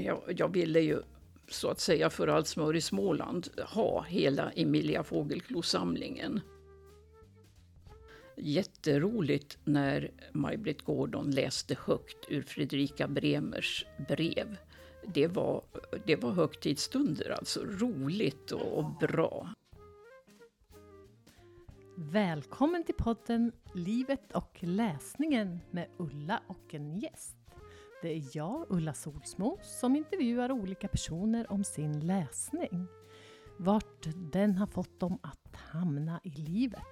jag, jag ville ju så att säga för allt smör i Småland ha hela Emilia Fågelklo-samlingen. Jätteroligt när Maj-Britt Gordon läste högt ur Fredrika Bremers brev. Det var, det var högtidsstunder, alltså roligt och, och bra. Välkommen till podden Livet och läsningen med Ulla och en gäst. Det är jag, Ulla Solsmo, som intervjuar olika personer om sin läsning. Vart den har fått dem att hamna i livet.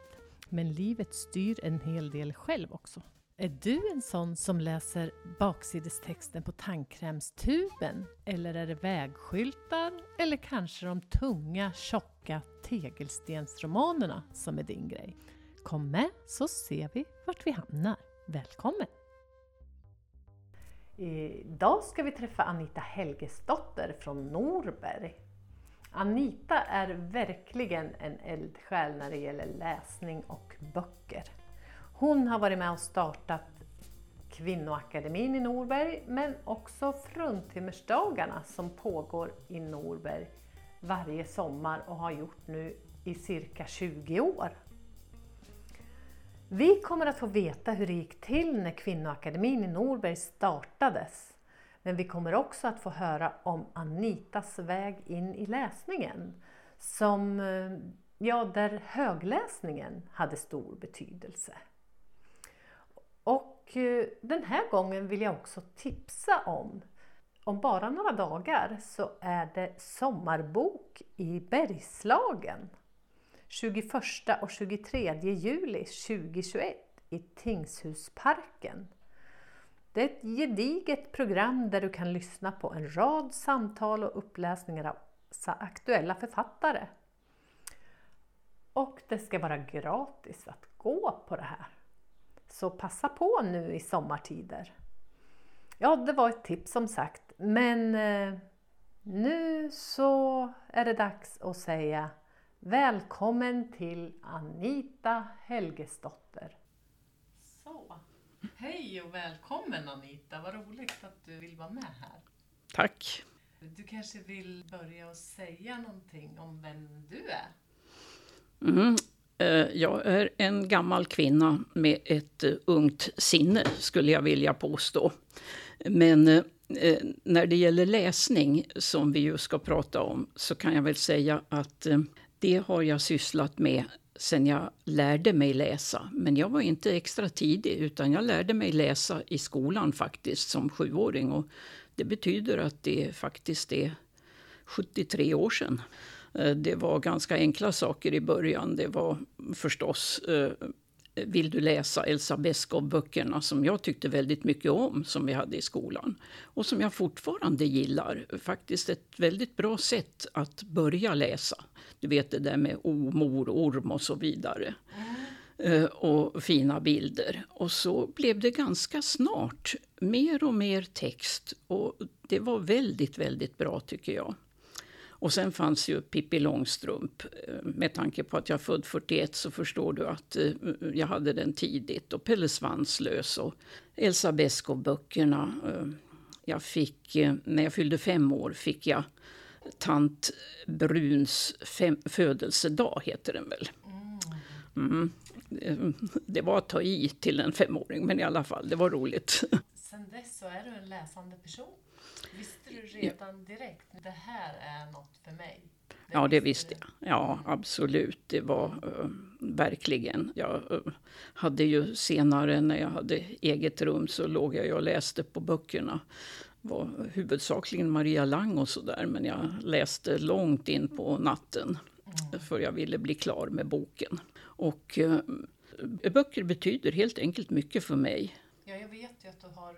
Men livet styr en hel del själv också. Är du en sån som läser baksidestexten på tandkrämstuben? Eller är det vägskyltar? Eller kanske de tunga, tjocka tegelstensromanerna som är din grej? Kom med så ser vi vart vi hamnar. Välkommen! Idag ska vi träffa Anita Helgesdotter från Norberg. Anita är verkligen en eldsjäl när det gäller läsning och böcker. Hon har varit med och startat Kvinnoakademin i Norberg men också Fruntimmersdagarna som pågår i Norberg varje sommar och har gjort nu i cirka 20 år. Vi kommer att få veta hur det gick till när Kvinnoakademin i Norberg startades. Men vi kommer också att få höra om Anitas väg in i läsningen. Som, eh, ja, där högläsningen hade stor betydelse. Och eh, den här gången vill jag också tipsa om om bara några dagar så är det sommarbok i Bergslagen 21 och 23 juli 2021 i Tingshusparken. Det är ett gediget program där du kan lyssna på en rad samtal och uppläsningar av aktuella författare. Och det ska vara gratis att gå på det här. Så passa på nu i sommartider. Ja, det var ett tips som sagt, men eh, nu så är det dags att säga Välkommen till Anita Helgesdotter. Så, hej och välkommen Anita, vad roligt att du vill vara med här. Tack. Du kanske vill börja och säga någonting om vem du är? Mm. Jag är en gammal kvinna med ett eh, ungt sinne, skulle jag vilja påstå. Men eh, när det gäller läsning, som vi ju ska prata om, så kan jag väl säga att det har jag sysslat med sen jag lärde mig läsa. Men jag var inte extra tidig, utan jag lärde mig läsa i skolan faktiskt som sjuåring. Och det betyder att det faktiskt är 73 år sedan. Eh, det var ganska enkla saker i början. Det var förstås eh, vill du läsa Elsa Beskow-böckerna som jag tyckte väldigt mycket om, som vi hade i skolan. Och som jag fortfarande gillar. Faktiskt ett väldigt bra sätt att börja läsa. Du vet det där med o, mor, orm och så vidare. Mm. Och fina bilder. Och så blev det ganska snart mer och mer text. Och det var väldigt, väldigt bra tycker jag. Och sen fanns ju Pippi Långstrump. Eh, med tanke på att jag är född 41 så förstår du att eh, jag hade den tidigt. Och Pelle Svanslös och Elsa Beskow-böckerna. Eh, jag fick, när jag fyllde fem år fick jag tant Bruns fem, födelsedag, heter den väl. Mm. Det var att ta i till en femåring, men i alla fall, det var roligt. Sen dess så är du en läsande person. Visste du redan direkt, det här är något för mig? Det ja, det visste jag. Ja, absolut. Det var uh, verkligen. Jag uh, hade ju senare när jag hade eget rum så låg jag och läste på böckerna. Det var huvudsakligen Maria Lang och sådär, men jag läste långt in på natten. Mm. För jag ville bli klar med boken. Och uh, böcker betyder helt enkelt mycket för mig. Ja, jag vet ju att du har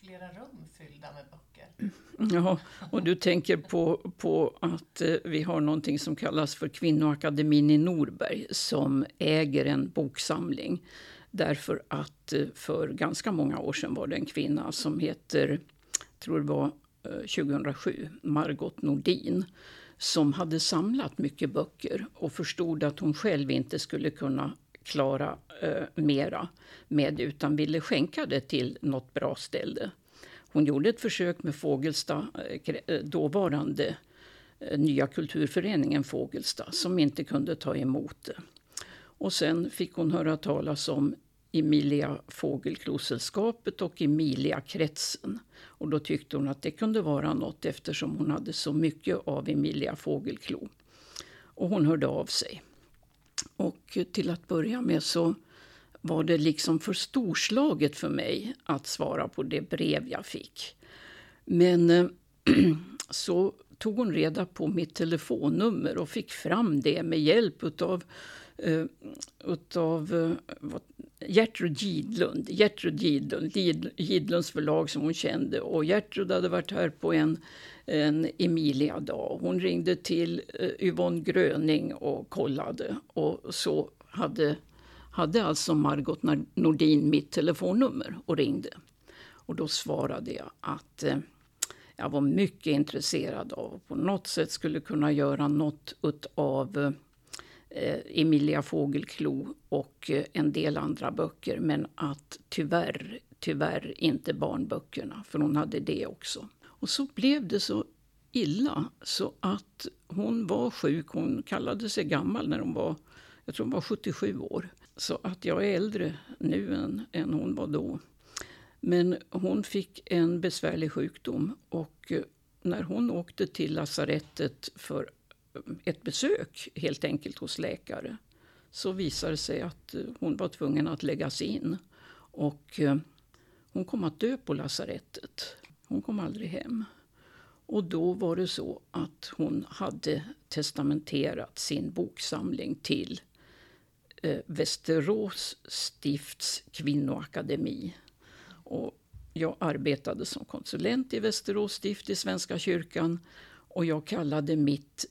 flera rum fyllda med böcker. Ja, och du tänker på, på att eh, vi har någonting som kallas för Kvinnoakademin i Norberg som äger en boksamling. Därför att eh, för ganska många år sedan var det en kvinna som heter, tror det var eh, 2007, Margot Nordin som hade samlat mycket böcker och förstod att hon själv inte skulle kunna klara eh, mera med det utan ville skänka det till något bra ställe. hon gjorde ett försök med Fågelsta, eh, eh, dåvarande eh, Nya kulturföreningen Fågelsta, som inte kunde ta emot det. Och sen fick hon höra talas om Emilia Fågelklosällskapet och Emilia-kretsen. Och då tyckte hon att det kunde vara något eftersom hon hade så mycket av Emilia Fågelklo. Och hon hörde av sig. Och till att börja med så var det liksom för storslaget för mig att svara på det brev jag fick. Men eh, så tog hon reda på mitt telefonnummer och fick fram det med hjälp utav, uh, utav uh, Gertrud Gidlund, Gertrud Gidlund, Gidlunds förlag som hon kände. Och Gertrud hade varit här på en, en Emilia-dag. Hon ringde till uh, Yvonne Gröning och kollade. Och så hade, hade alltså Margot Nordin mitt telefonnummer och ringde. Och då svarade jag att uh, jag var mycket intresserad av att på något sätt skulle kunna göra något av Eh, Emilia Fågelklo och eh, en del andra böcker. Men att tyvärr, tyvärr inte barnböckerna, för hon hade det också. Och så blev det så illa så att hon var sjuk. Hon kallade sig gammal när hon var, jag tror hon var 77 år. Så att jag är äldre nu än, än hon var då. Men hon fick en besvärlig sjukdom och eh, när hon åkte till lasarettet för ett besök helt enkelt hos läkare så visade det sig att eh, hon var tvungen att läggas in. Och eh, hon kom att dö på lasarettet. Hon kom aldrig hem. Och då var det så att hon hade testamenterat sin boksamling till eh, Västerås stifts kvinnoakademi och jag arbetade som konsulent i Västerås stift i Svenska kyrkan och jag kallade mitt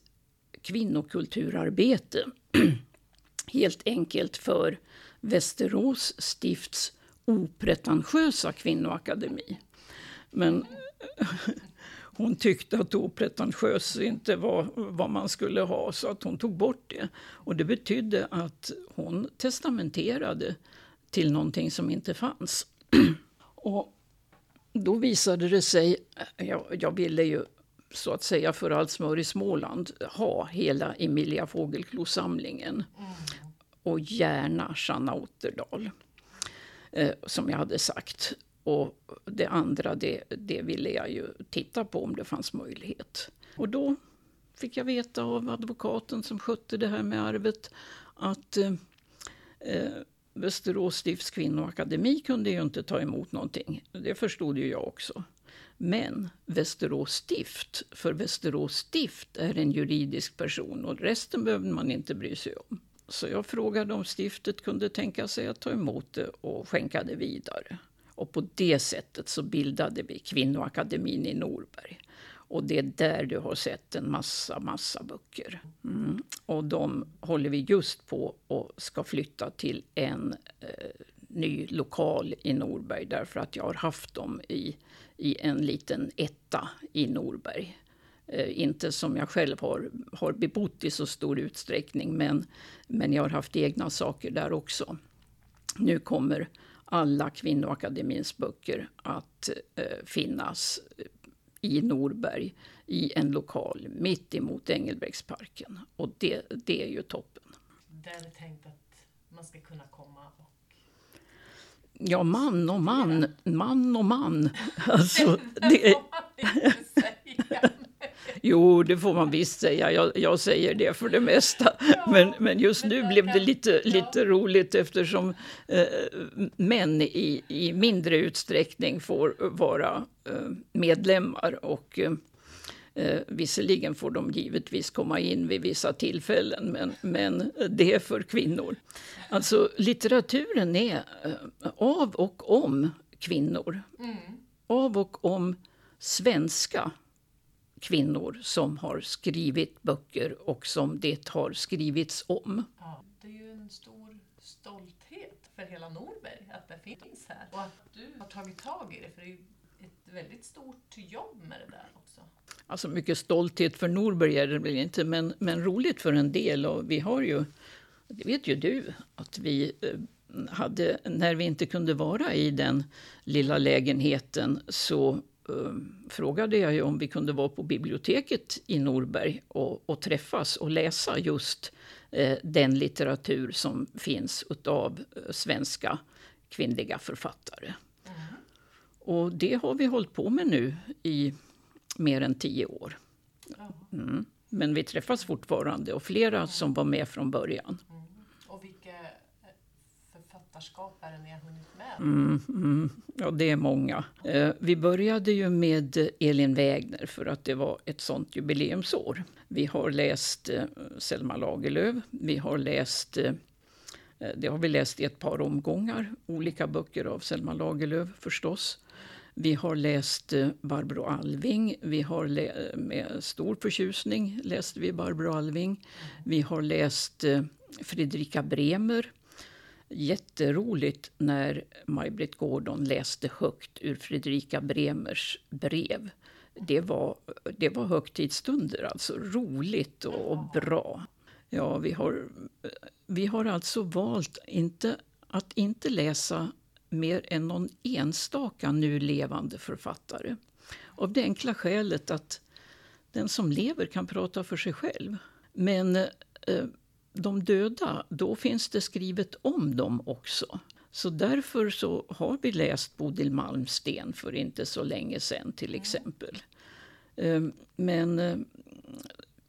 kvinnokulturarbete helt enkelt för Västerås stifts opretentiösa kvinnoakademi. Men hon tyckte att opretentiös inte var vad man skulle ha så att hon tog bort det. Och det betydde att hon testamenterade till någonting som inte fanns. Och då visade det sig, jag, jag ville ju så att säga för allt smör i Småland ha hela Emilia Fågelklo-samlingen. Mm. Och gärna Sanna Otterdal, eh, som jag hade sagt. Och det andra, det, det ville jag ju titta på om det fanns möjlighet. Och då fick jag veta av advokaten som skötte det här med arvet att eh, eh Västerås stifts kvinnoakademi kunde ju inte ta emot någonting. Det förstod ju jag också. Men Västerås stift, för Västerås stift är en juridisk person och resten behöver man inte bry sig om. Så jag frågade om stiftet kunde tänka sig att ta emot det och skänka det vidare. Och på det sättet så bildade vi Kvinnoakademin i Norberg. Och det är där du har sett en massa, massa böcker. Mm. Och de håller vi just på och ska flytta till en eh, ny lokal i Norberg därför att jag har haft dem i, i en liten etta i Norberg. Eh, inte som jag själv har, har bebott i så stor utsträckning men, men jag har haft egna saker där också. Nu kommer alla Kvinnoakademins böcker att eh, finnas eh, i Norberg i en lokal mitt emot Engelbrektsparken. Och det, det är ju toppen. Där är det tänkt att man ska kunna komma och... Ja, man och man, man och man. Alltså, det... Jo, det får man visst säga. Jag, jag säger det för det mesta. Men, men just nu blev det lite, lite roligt eftersom eh, män i, i mindre utsträckning får vara eh, medlemmar. Och, eh, Eh, visserligen får de givetvis komma in vid vissa tillfällen, men, men det är för kvinnor. Alltså litteraturen är eh, av och om kvinnor. Mm. Av och om svenska kvinnor som har skrivit böcker och som det har skrivits om. Ja, det är ju en stor stolthet för hela Norberg att det finns här och att du har tagit tag i det. För det är ju ett väldigt stort jobb med det där. Alltså mycket stolthet för Norberg är det väl inte, men, men roligt för en del. Och vi har ju, det vet ju du, att vi eh, hade, när vi inte kunde vara i den lilla lägenheten så uh, frågade jag ju om vi kunde vara på biblioteket i Norberg och, och träffas och läsa just uh, den litteratur som finns av uh, svenska kvinnliga författare. Mm. Och det har vi hållit på med nu i mer än tio år. Mm. Men vi träffas fortfarande och flera som var med från början. Mm. Och vilka eh, författarskap är det ni har hunnit med? Mm, mm. Ja, det är många. Eh, vi började ju med Elin Wägner för att det var ett sånt jubileumsår. Vi har läst eh, Selma Lagerlöf, vi har läst eh, det har vi läst i ett par omgångar, olika böcker av Selma Lagerlöf förstås. Vi har läst eh, Barbro Alving. Vi har eh, med stor förtjusning läst vi Barbro Alving. Vi har läst eh, Fredrika Bremer. Jätteroligt när Maj-Britt Gordon läste högt ur Fredrika Bremers brev. Det var, det var högtidsstunder, alltså roligt och, och bra. Ja, vi har, vi har alltså valt inte, att inte läsa mer än någon enstaka nu levande författare. Av det enkla skälet att den som lever kan prata för sig själv. Men eh, de döda, då finns det skrivet om dem också. Så därför så har vi läst Bodil Malmsten för inte så länge sedan till exempel. Eh, men eh,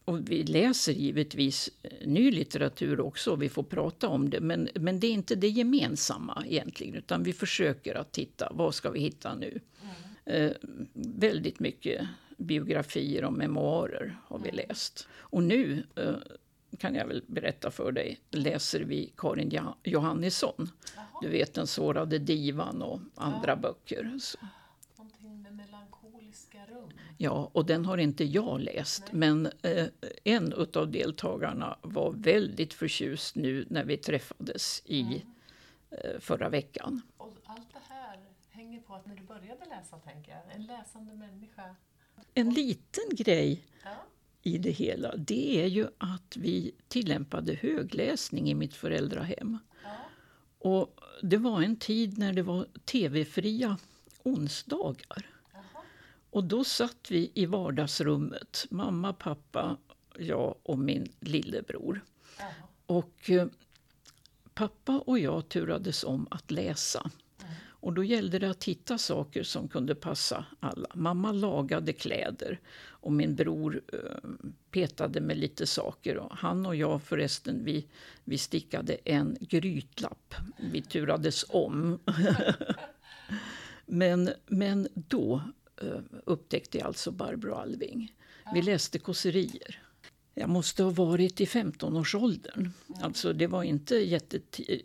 och vi läser givetvis eh, ny litteratur också, vi får prata om det. Men, men det är inte det gemensamma egentligen, utan vi försöker att titta, vad ska vi hitta nu? Mm. Eh, väldigt mycket biografier och memoarer har vi mm. läst. Och nu eh, kan jag väl berätta för dig, läser vi Karin Johannisson. Jaha. Du vet Den sårade divan och andra ja. böcker. Så. Ja, och den har inte jag läst. Nej. Men eh, en av deltagarna var väldigt förtjust nu när vi träffades i mm. eh, förra veckan. Och allt det här hänger på att när du började läsa, tänker jag, en läsande människa. En liten grej ja. i det hela, det är ju att vi tillämpade högläsning i mitt föräldrahem. Ja. Och det var en tid när det var tv-fria onsdagar. Och då satt vi i vardagsrummet, mamma, pappa, jag och min lillebror. Aha. Och eh, pappa och jag turades om att läsa. Mm. Och då gällde det att hitta saker som kunde passa alla. Mamma lagade kläder och min bror eh, petade med lite saker. Och han och jag förresten, vi, vi stickade en grytlapp. Vi turades om. men, men då upptäckte jag alltså Barbro Alving. Vi läste kåserier. Jag måste ha varit i 15-årsåldern. Alltså det var inte.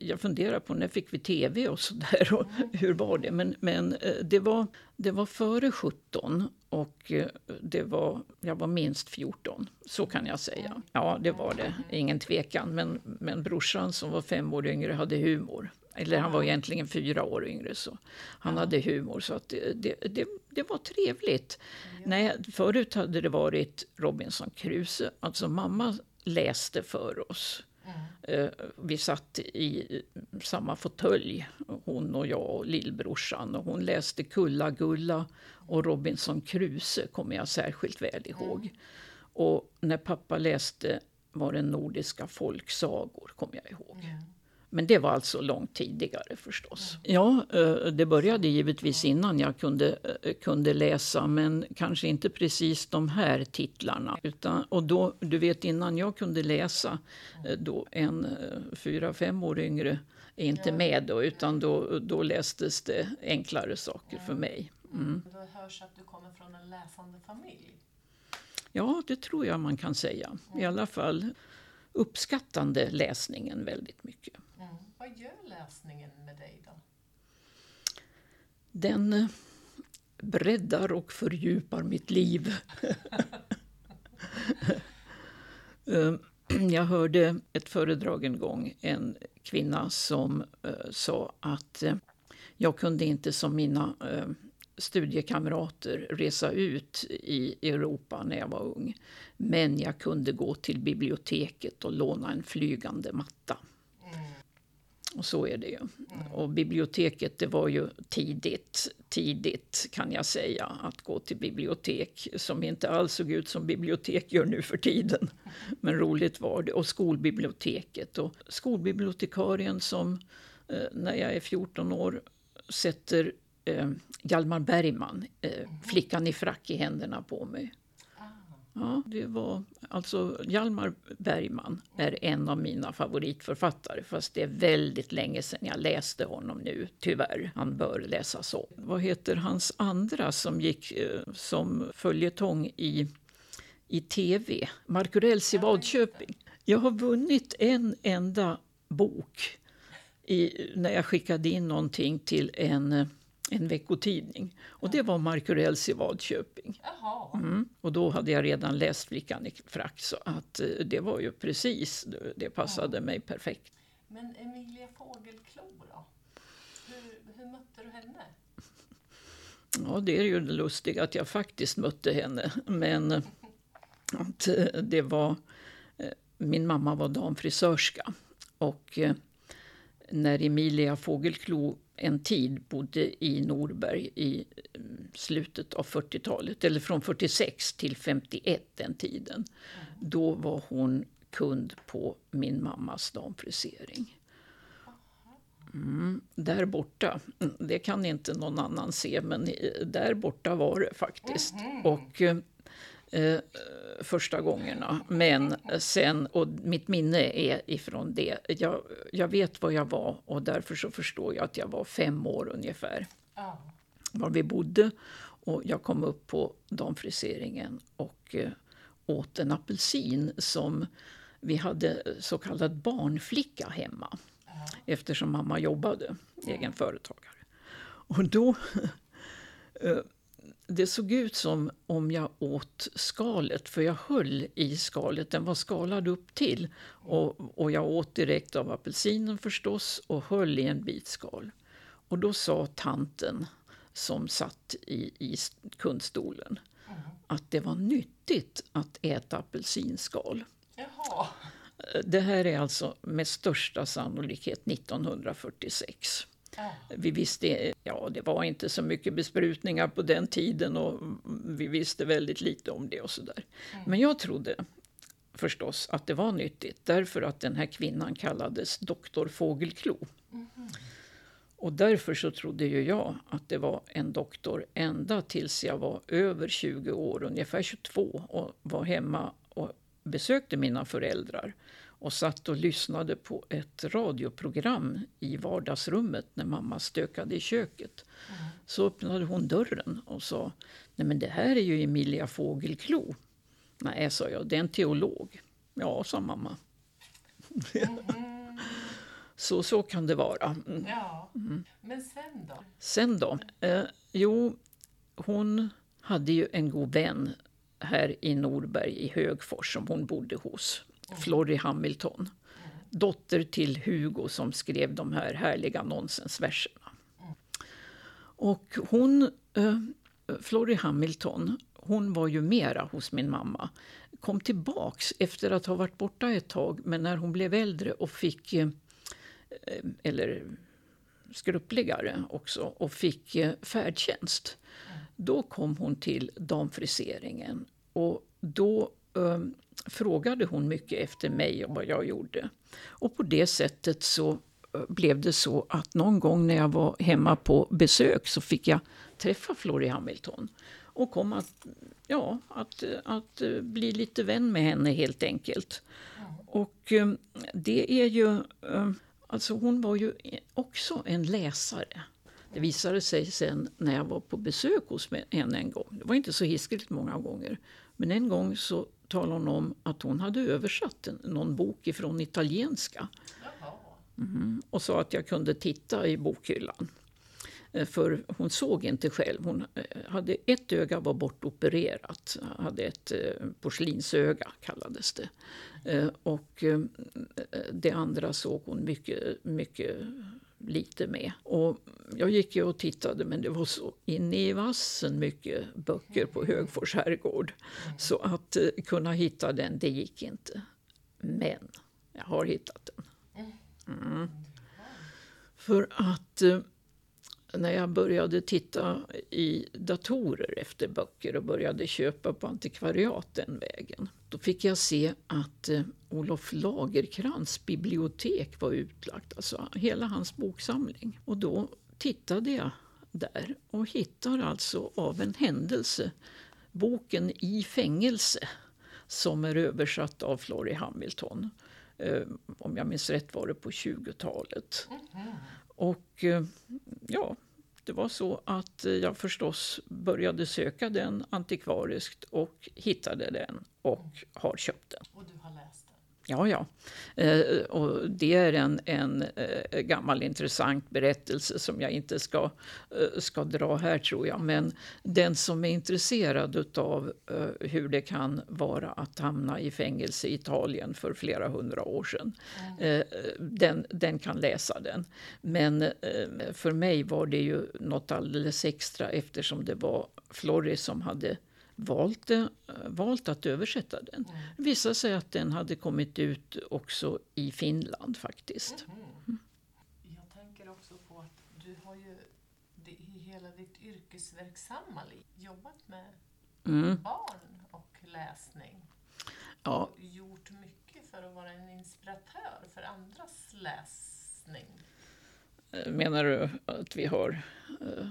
Jag funderar på när fick vi tv och sådär och hur var det? Men, men eh, det, var, det var före 17 och eh, det var, jag var minst 14. Så kan jag säga. Ja, det var det. Ingen tvekan. Men, men brorsan som var fem år yngre hade humor. Eller han var egentligen fyra år yngre. så Han hade humor, så att det, det, det, det var trevligt. Ja. Nej, förut hade det varit Robinson Crusoe. Alltså mamma läste för oss. Mm. Vi satt i samma fåtölj, hon och jag och lillbrorsan. Och hon läste Kulla-Gulla och Robinson Crusoe, kommer jag särskilt väl ihåg. Mm. Och när pappa läste var det nordiska folksagor, kommer jag ihåg. Mm. Men det var alltså långt tidigare förstås. Ja, eh, det började givetvis innan jag kunde, eh, kunde läsa men kanske inte precis de här titlarna. Utan, och då, du vet innan jag kunde läsa, eh, då en fyra, fem år yngre är inte med då, utan då, då lästes det enklare saker för mig. Mm. Då hörs att du kommer från en läsande familj. Ja, det tror jag man kan säga. I alla fall uppskattande läsningen väldigt mycket. Vad gör läsningen med dig då? Den eh, breddar och fördjupar mitt liv. Ehm, jag hörde ett föredrag en gång, en kvinna som eh, sa att eh, jag kunde inte som mina studiekamrater resa ut i Europa när jag var ung. Men jag kunde gå till biblioteket och låna en flygande matta. Och så är det ju. Och biblioteket, det var ju tidigt, tidigt kan jag säga, att gå till bibliotek som inte alls såg ut som bibliotek gör nu för tiden. Men roligt var det. Och skolbiblioteket och skolbibliotekarien som eh, när jag är 14 år sätter eh, Hjalmar Bergman, eh, Flickan i frack, i händerna på mig. Ja, det var, alltså Hjalmar Bergman är en av mina favoritförfattare fast det är väldigt länge sedan jag läste honom nu, tyvärr. Han bör läsas om. Vad heter hans andra som gick eh, som följetong i, i tv? Markurells i Vadköping. Jag har vunnit en enda bok i, när jag skickade in någonting till en eh, en veckotidning. Och det var Markurells i Vadköping. Mm. Och då hade jag redan läst Flickan i frack så att eh, det var ju precis, det passade mig perfekt. Men Emilia Fågelklo då? Hur, hur mötte du henne? Ja, det är ju lustigt att jag faktiskt mötte henne. Men eh, att eh, det var... Min mamma var damfrisörska. Och när Emilia Fågelklo en tid bodde i Norberg i mm, slutet av 40-talet, eller från 46 till 51 den tiden. Då var hon kund på min mammas damfrisering. Mm, där borta, mm, det kan inte någon annan se, men där borta var det faktiskt. Och eh, eh, första gångerna. Men sen, och mitt minne är ifrån det. Jag, jag vet vad jag var och därför så förstår jag att jag var fem år ungefär. Oh. Var vi bodde. Och jag kom upp på damfriseringen och eh, åt en apelsin som vi hade så kallad barnflicka hemma. Oh. Eftersom mamma jobbade, egen företagare. Och då eh, det såg ut som om jag åt skalet, för jag höll i skalet. Den var skalad upp till. Och, och jag åt direkt av apelsinen förstås och höll i en bit skal. Och då sa tanten som satt i, i kundstolen mm. att det var nyttigt att äta apelsinskal. Jaha. Det här är alltså med största sannolikhet 1946. Vi visste, ja det var inte så mycket besprutningar på den tiden och vi visste väldigt lite om det och sådär. Mm. Men jag trodde förstås att det var nyttigt därför att den här kvinnan kallades doktor Fågelklo. Mm. Och därför så trodde ju jag att det var en doktor ända tills jag var över 20 år, ungefär 22 och var hemma och besökte mina föräldrar och satt och lyssnade på ett radioprogram i vardagsrummet när mamma stökade i köket. Mm. Så öppnade hon dörren och sa Nej men det här är ju Emilia Fågelklo. Nej, sa jag, det är en teolog. Ja, sa mamma. Mm. så, så kan det vara. Mm. Ja. Mm. Men sen då? Sen då? Eh, jo, hon hade ju en god vän här i Norberg i Högfors som hon bodde hos. Florrie Hamilton. Dotter till Hugo som skrev de här härliga nonsensverserna. Och hon, eh, Florrie Hamilton, hon var ju mera hos min mamma. Kom tillbaks efter att ha varit borta ett tag, men när hon blev äldre och fick, eh, eh eller skruppligare också, och fick eh, färdtjänst. Då kom hon till damfriseringen och då eh, frågade hon mycket efter mig och vad jag gjorde. Och på det sättet så eh, blev det så att någon gång när jag var hemma på besök så fick jag träffa Florrie Hamilton. Och kom att, ja, att, att eh, bli lite vän med henne helt enkelt. Och eh, det är ju... Alltså hon var ju också en läsare. Det visade sig sen när jag var på besök hos henne en gång. Det var inte så hiskeligt många gånger. Men en gång så talade hon om att hon hade översatt en, någon bok ifrån italienska. Mm, och sa att jag kunde titta i bokhyllan. Eh, för hon såg inte själv. Hon eh, hade ett öga var bortopererat. Hade ett eh, porslinsöga kallades det. Och det andra såg hon mycket, mycket lite med. Och jag gick ju och tittade men det var så inne i vassen mycket böcker på Högfors herrgård. Så att uh, kunna hitta den, det gick inte. Men jag har hittat den. Mm. För att eh, när jag började titta i datorer efter böcker och började köpa på antikvariat den vägen. Då fick jag se att eh, Olof Lagerkrans bibliotek var utlagt, alltså hela hans boksamling. Och då tittade jag där och hittar alltså av en händelse boken I fängelse som är översatt av Florrie Hamilton. Eh, om jag minns rätt var det på 20-talet. Mm. Och eh, ja, det var så att eh, jag förstås började söka den antikvariskt och hittade den och har köpt den. Och du har läst den? Ja, ja. Eh, och det är en, en eh, gammal intressant berättelse som jag inte ska, eh, ska dra här tror jag. Men den som är intresserad av eh, hur det kan vara att hamna i fängelse i Italien för flera hundra år sedan. Mm. den, den kan läsa den. Men eh, för mig var det ju något alldeles extra eftersom det var Florrie som hade valt, eh, valt att översätta den. Mm. Det visade sig att den hade kommit ut också i Finland faktiskt. Mm. Mm. Jag tänker också på att du har ju i hela ditt yrkesverksamma liv jobbat med mm. barn och läsning. Ja. Och gjort mycket för att vara en inspiratör för andras läsning. Eh, menar du att vi har Eh,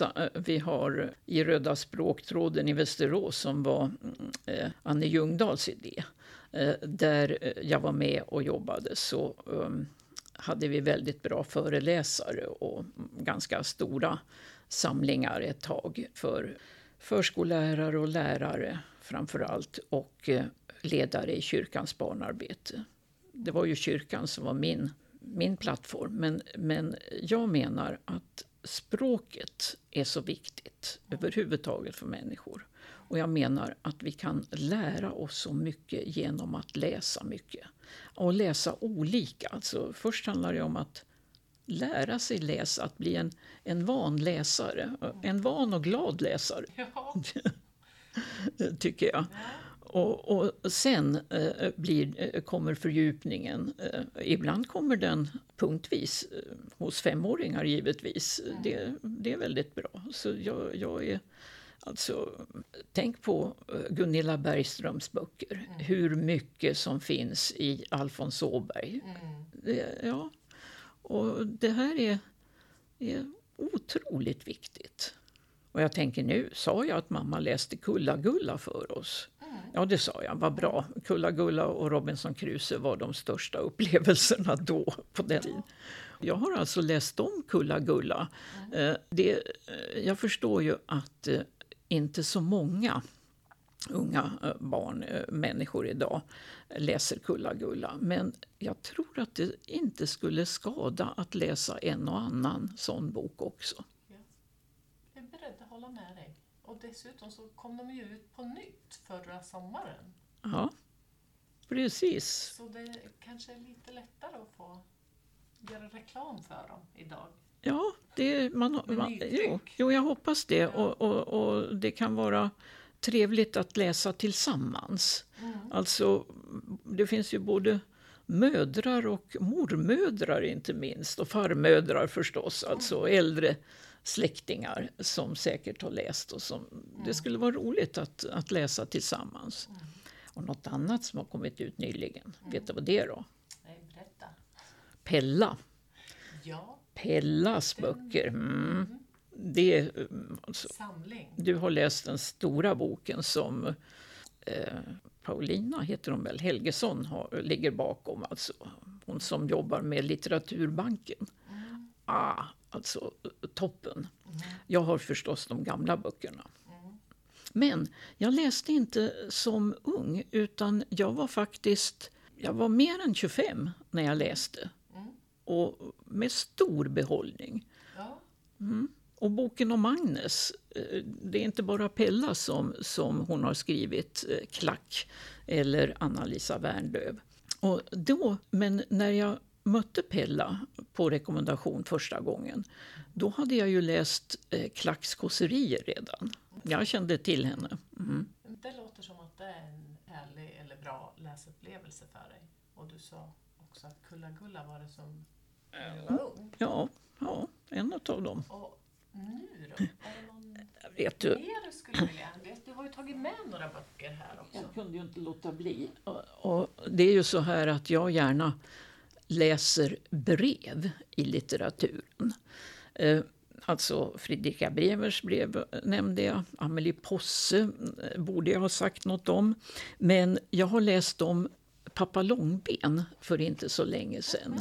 Eh, vi har i Röda språktråden i Västerås som var Annie Anne Ljungdahls idé. Eh, där jag var med och jobbade så ehm, hade vi väldigt bra föreläsare och mm, ganska stora samlingar ett tag för förskollärare och lärare framför allt och ledare i kyrkans barnarbete. Det var ju kyrkan som var min, min plattform men, men jag menar att språket är så viktigt överhuvudtaget för människor. Och jag menar att vi kan lära oss så mycket genom att läsa mycket. Och läsa olika. Alltså, först handlar det om att lära sig läsa, att bli en, en van läsare. En van och glad läsare. Ja. Tycker jag. Och, och sen eh, blir, eh, kommer fördjupningen. Eh, ibland kommer den punktvis eh, hos femåringar givetvis. Mm. Det, det är väldigt bra. Så jag, jag är... Alltså, tänk på eh, Gunilla Bergströms böcker. Mm. Hur mycket som finns i Alfons Åberg. Mm. Det, ja. Och det här är, är otroligt viktigt. Och jag tänker nu, sa jag att mamma läste Kulla-Gulla för oss? Ja, det sa jag. Vad bra. Kulla-Gulla och Robinson Crusoe var de största upplevelserna då, på den tiden. Jag har alltså läst om Kulla-Gulla. Mm. Det, eh, jag förstår ju att eh, inte så många unga barn, människor idag, läser Kulla-Gulla. Men jag tror att det inte skulle skada att läsa en och annan sån bok också. Jag är beredd att hålla med dig. Och dessutom så kom de ju ut på nytt förra sommaren. Ja, precis. Så det kanske är lite lättare att få göra reklam för dem idag. Ja, det, man, man, jo, jo, jag hoppas det. Ja. Och, och, och, det kan vara trevligt att läsa tillsammans. Mm. Alltså, det finns ju både mödrar och mormödrar inte minst och farmödrar förstås, alltså mm. äldre släktingar som säkert har läst och som mm. det skulle vara roligt att, att läsa tillsammans. Mm. Och något annat som har kommit ut nyligen, mm. vet du vad det är då? Nej, berätta. Pella. Ja. Pellas böcker. Mm. mm. Det är, alltså, Samling. Du har läst den stora boken som eh, Paulina heter hon väl, Helgesson har, ligger bakom. Alltså, hon som jobbar med Litteraturbanken. Mm. Ah, alltså toppen. Mm. Jag har förstås de gamla böckerna. Mm. Men jag läste inte som ung, utan jag var faktiskt jag var mer än 25 när jag läste. Mm. Och med stor behållning. Ja. Mm. Och boken om Agnes, eh, det är inte bara Pella som, som hon har skrivit, eh, Klack eller Anna-Lisa Wernlöv. Och då, men när jag mötte Pella på rekommendation första gången, då hade jag ju läst eh, Klacks kåserier redan. Jag kände till henne. Mm. Det låter som att det är en härlig eller bra läsupplevelse för dig. Och du sa också att Kulla-Gulla var det som Ja, ja en av dem. Och nu då? Är det någon Vet du, mer du skulle vilja? Du har ju tagit med några böcker här också. Jag kunde ju inte låta bli. Och, och det är ju så här att jag gärna läser brev i litteraturen. Eh, alltså Fredrika Brevers brev nämnde jag. Amelie Posse eh, borde jag ha sagt något om. Men jag har läst om Pappa Långben för inte så länge sedan.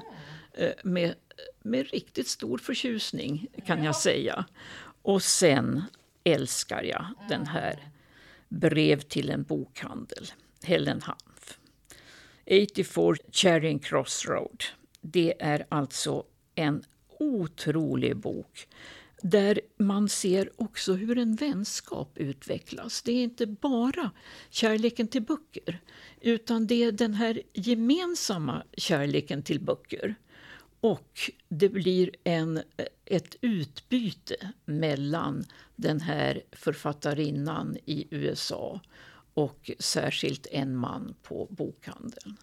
Eh, med, med riktigt stor förtjusning kan jag säga. Och sen älskar jag den här Brev till en bokhandel, Helen Hanf. 84 Charing Cross Road. Det är alltså en otrolig bok där man ser också hur en vänskap utvecklas. Det är inte bara kärleken till böcker utan det är den här gemensamma kärleken till böcker. Och det blir en, ett utbyte mellan den här författarinnan i USA och särskilt en man på bokhandeln.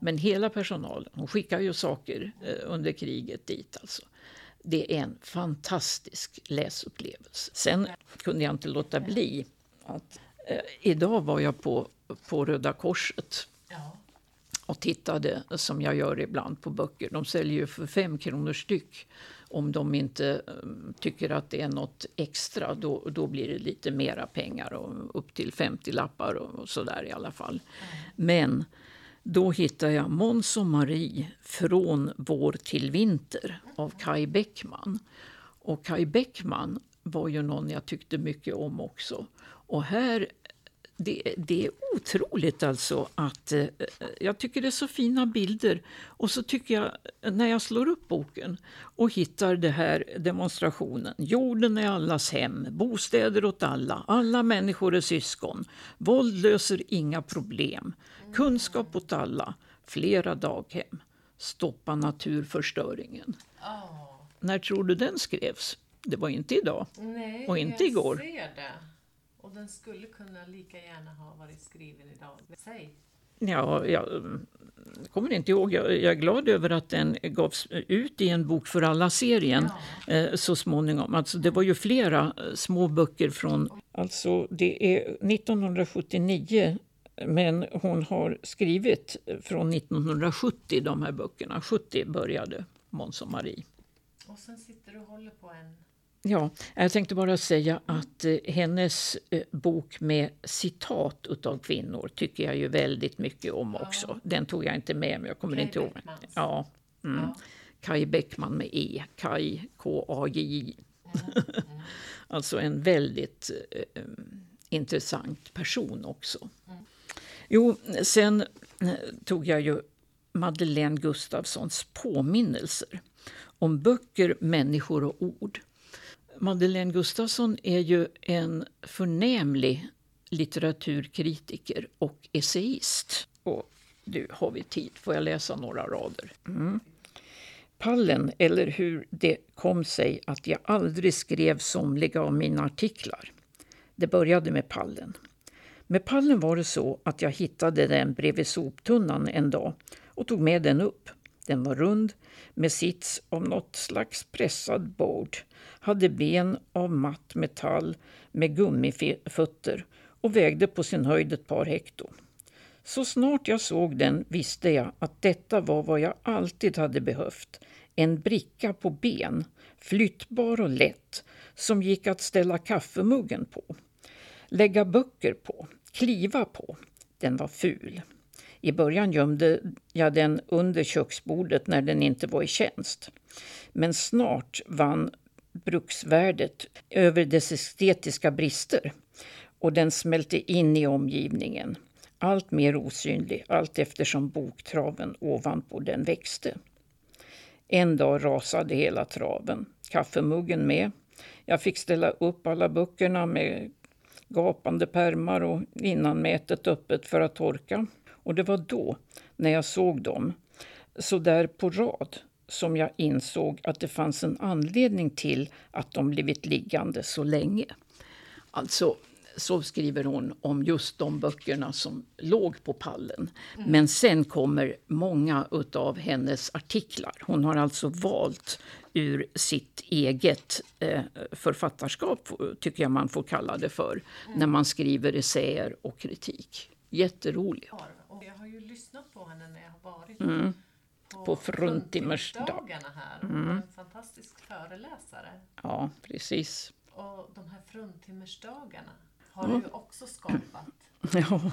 Men hela personalen, hon skickar ju saker eh, under kriget dit alltså. Det är en fantastisk läsupplevelse. Sen kunde jag inte låta bli att eh, idag var jag på, på Röda Korset Ja. och tittade, som jag gör ibland, på böcker. De säljer ju för fem kronor styck. Om de inte eh, tycker att det är något extra, då, då blir det lite mera pengar. Och upp till 50 lappar och, och sådär i alla fall. Men då hittade jag Måns och Marie från vår till vinter av Kai Bäckman. Och Kai Bäckman var ju någon jag tyckte mycket om också. Och här det, det är otroligt alltså att eh, jag tycker det är så fina bilder. Och så tycker jag, när jag slår upp boken och hittar det här demonstrationen. Jorden är allas hem, bostäder åt alla, alla människor är syskon. Våld löser inga problem. Kunskap åt alla, flera daghem. Stoppa naturförstöringen. Ja. När tror du den skrevs? Det var inte idag. Nej, Och inte jag igår. Och den skulle kunna lika gärna ha varit skriven idag. Säg. Ja, jag mm, kommer inte ihåg. Jag, jag är glad över att den gavs ut i en Bok för alla-serien eh, så småningom. Alltså, det var ju flera eh, små böcker från... Alltså, det är 1979 men hon har skrivit från 1970, de här böckerna. 70 började Måns och Marie. Och sen sitter du och håller på en... Ja, jag tänkte bara säga att eh, hennes eh, bok med citat utav kvinnor tycker jag ju väldigt mycket om också. Den tog jag inte med men jag kommer Kaj inte ihåg. Ja, mm. Ja. Kai Bäckman med E. Kai K-A-J-J. Mm, alltså en väldigt eh, intressant person också. Mm. Jo, sen eh, tog jag ju Madeleine Gustafssons påminnelser om böcker, människor och ord. Madeleine Gustafsson är ju en förnämlig litteraturkritiker och essayist. Och nu har vi tid, får jag läsa några rader? Mm. Pallen, eller hur det kom sig att jag aldrig skrev somliga av mina artiklar. Det började med pallen. Med pallen var det så att jag hittade den bredvid soptunnan en dag och tog med den upp. Den var rund med sits av något slags pressad board, hade ben av matt metall med gummifötter och vägde på sin höjd ett par hekto. Så snart jag såg den visste jag att detta var vad jag alltid hade behövt. En bricka på ben, flyttbar och lätt, som gick att ställa kaffemuggen på. Lägga böcker på, kliva på. Den var ful. I början gömde jag den under köksbordet när den inte var i tjänst. Men snart vann bruksvärdet över dess estetiska brister och den smälte in i omgivningen. Allt mer osynlig allt eftersom boktraven ovanpå den växte. En dag rasade hela traven, kaffemuggen med. Jag fick ställa upp alla böckerna med gapande pärmar och innanmätet öppet för att torka. Och det var då, när jag såg dem, så där på rad, som jag insåg att det fanns en anledning till att de blivit liggande så länge. Alltså, så skriver hon om just de böckerna som låg på pallen. Mm. Men sen kommer många av hennes artiklar. Hon har alltså valt ur sitt eget eh, författarskap, tycker jag man får kalla det för, mm. när man skriver essäer och kritik. Jätterolig. Henne när jag har varit mm. på, på fruntimmersdagarna här. Mm. en fantastisk föreläsare. Ja, precis. Och de här fruntimmersdagarna har du också skapat. Ja,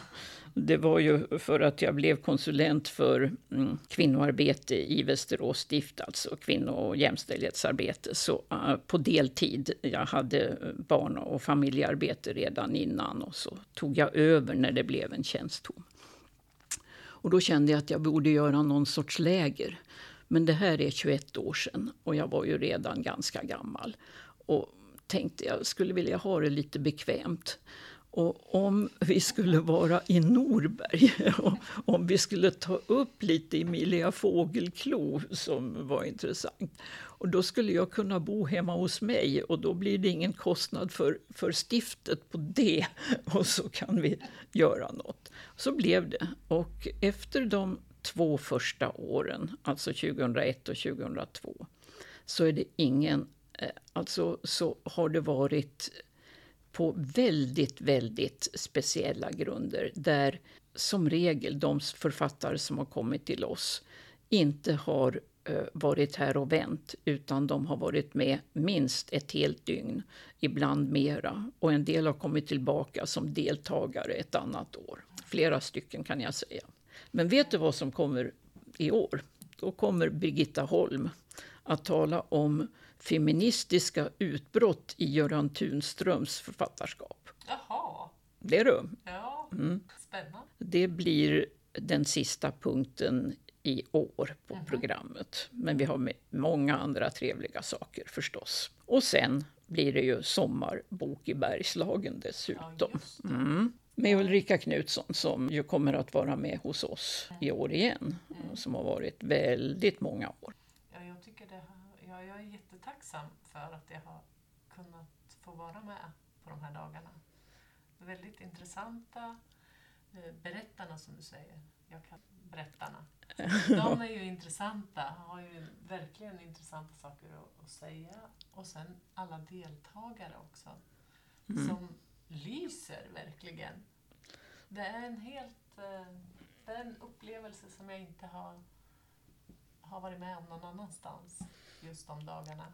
det var ju för att jag blev konsulent för mm, kvinnoarbete i Västerås stift, alltså kvinno och jämställdhetsarbete, så uh, på deltid. Jag hade barn och familjearbete redan innan och så tog jag över när det blev en tjänst tom. Och då kände jag att jag borde göra någon sorts läger. Men det här är 21 år sedan och jag var ju redan ganska gammal. Och tänkte jag skulle vilja ha det lite bekvämt. Och om vi skulle vara i Norberg, och om vi skulle ta upp lite Emilia Fågelklo som var intressant. Och då skulle jag kunna bo hemma hos mig och då blir det ingen kostnad för, för stiftet på det. Och så kan vi göra något. Så blev det. Och efter de två första åren, alltså 2001 och 2002, så är det ingen eh, alltså så har det varit på väldigt, väldigt speciella grunder där som regel de författare som har kommit till oss inte har eh, varit här och vänt utan de har varit med minst ett helt dygn, ibland mera. Och en del har kommit tillbaka som deltagare ett annat år. Flera stycken kan jag säga. Men vet du vad som kommer i år? Då kommer Birgitta Holm att tala om feministiska utbrott i Göran Tunströms författarskap. Jaha. Det du? Ja, mm. spännande. Det blir den sista punkten i år på mm. programmet. Men vi har många andra trevliga saker förstås. Och sen blir det ju sommarbok i Bergslagen dessutom. Ja, mm. Med Ulrika Knutsson som ju kommer att vara med hos oss i år igen. Mm. Som har varit väldigt många år. Ja, jag tycker det Ja, jag är jättetacksam för att jag har kunnat få vara med på de här dagarna. Väldigt intressanta eh, berättarna som du säger. Jag kan berättarna. De är ju intressanta, har ju verkligen intressanta saker att, att säga. Och sen alla deltagare också. Mm. Som lyser verkligen. Det är en helt eh, det är en upplevelse som jag inte har, har varit med om någon annanstans just de dagarna.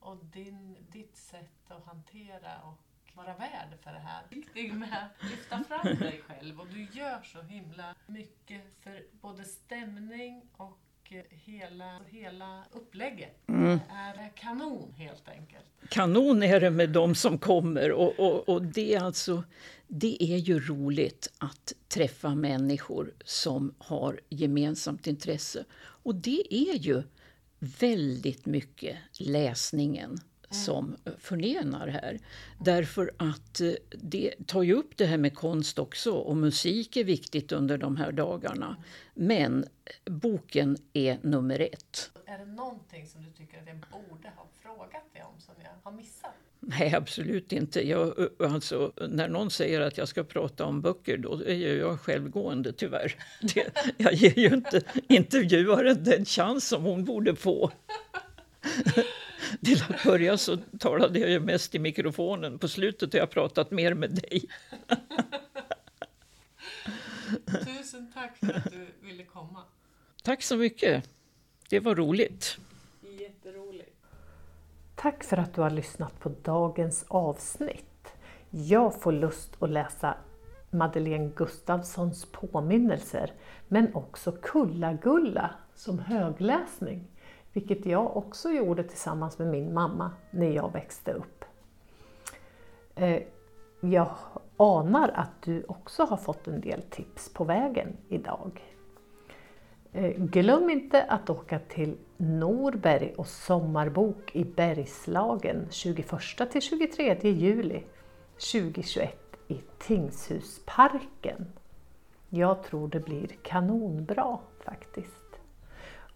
Och din, ditt sätt att hantera och vara värd för det här. Viktig med att lyfta fram dig själv och du gör så himla mycket för både stämning och hela, hela upplägget. Mm. är kanon helt enkelt. Kanon är det med de som kommer och, och, och det, är alltså, det är ju roligt att träffa människor som har gemensamt intresse. Och det är ju väldigt mycket läsningen som förenar här. Därför att eh, det tar ju upp det här med konst också och musik är viktigt under de här dagarna. Men boken är nummer ett. Är det någonting som du tycker att jag borde ha frågat dig om som jag har missat? Nej, absolut inte. Jag, alltså, när någon säger att jag ska prata om böcker, då är jag självgående tyvärr. Det, jag ger ju inte intervjuaren den chans som hon borde få. Till att börja så talade jag ju mest i mikrofonen. På slutet har jag pratat mer med dig. Tusen tack för att du ville komma. Tack så mycket. Det var roligt. Tack för att du har lyssnat på dagens avsnitt. Jag får lust att läsa Madeleine Gustafssons påminnelser, men också Kulla-Gulla som högläsning, vilket jag också gjorde tillsammans med min mamma när jag växte upp. Eh, jag anar att du också har fått en del tips på vägen idag. Eh, glöm inte att åka till Norberg och sommarbok i Bergslagen 21 till 23 juli 2021 i Tingshusparken. Jag tror det blir kanonbra faktiskt.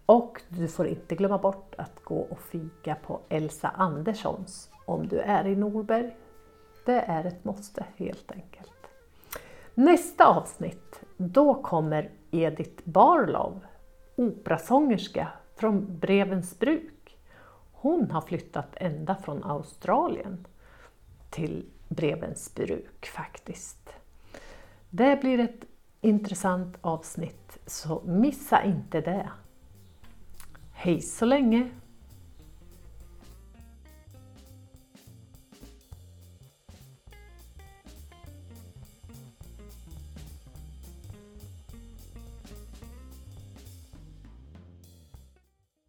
Och du får inte glömma bort att gå och fika på Elsa Anderssons om du är i Norberg. Det är ett måste helt enkelt. Nästa avsnitt, då kommer Edith Barlow, operasångerska från Brevens bruk. Hon har flyttat ända från Australien till Brevens bruk faktiskt. Det blir ett intressant avsnitt, så missa inte det. Hej så länge!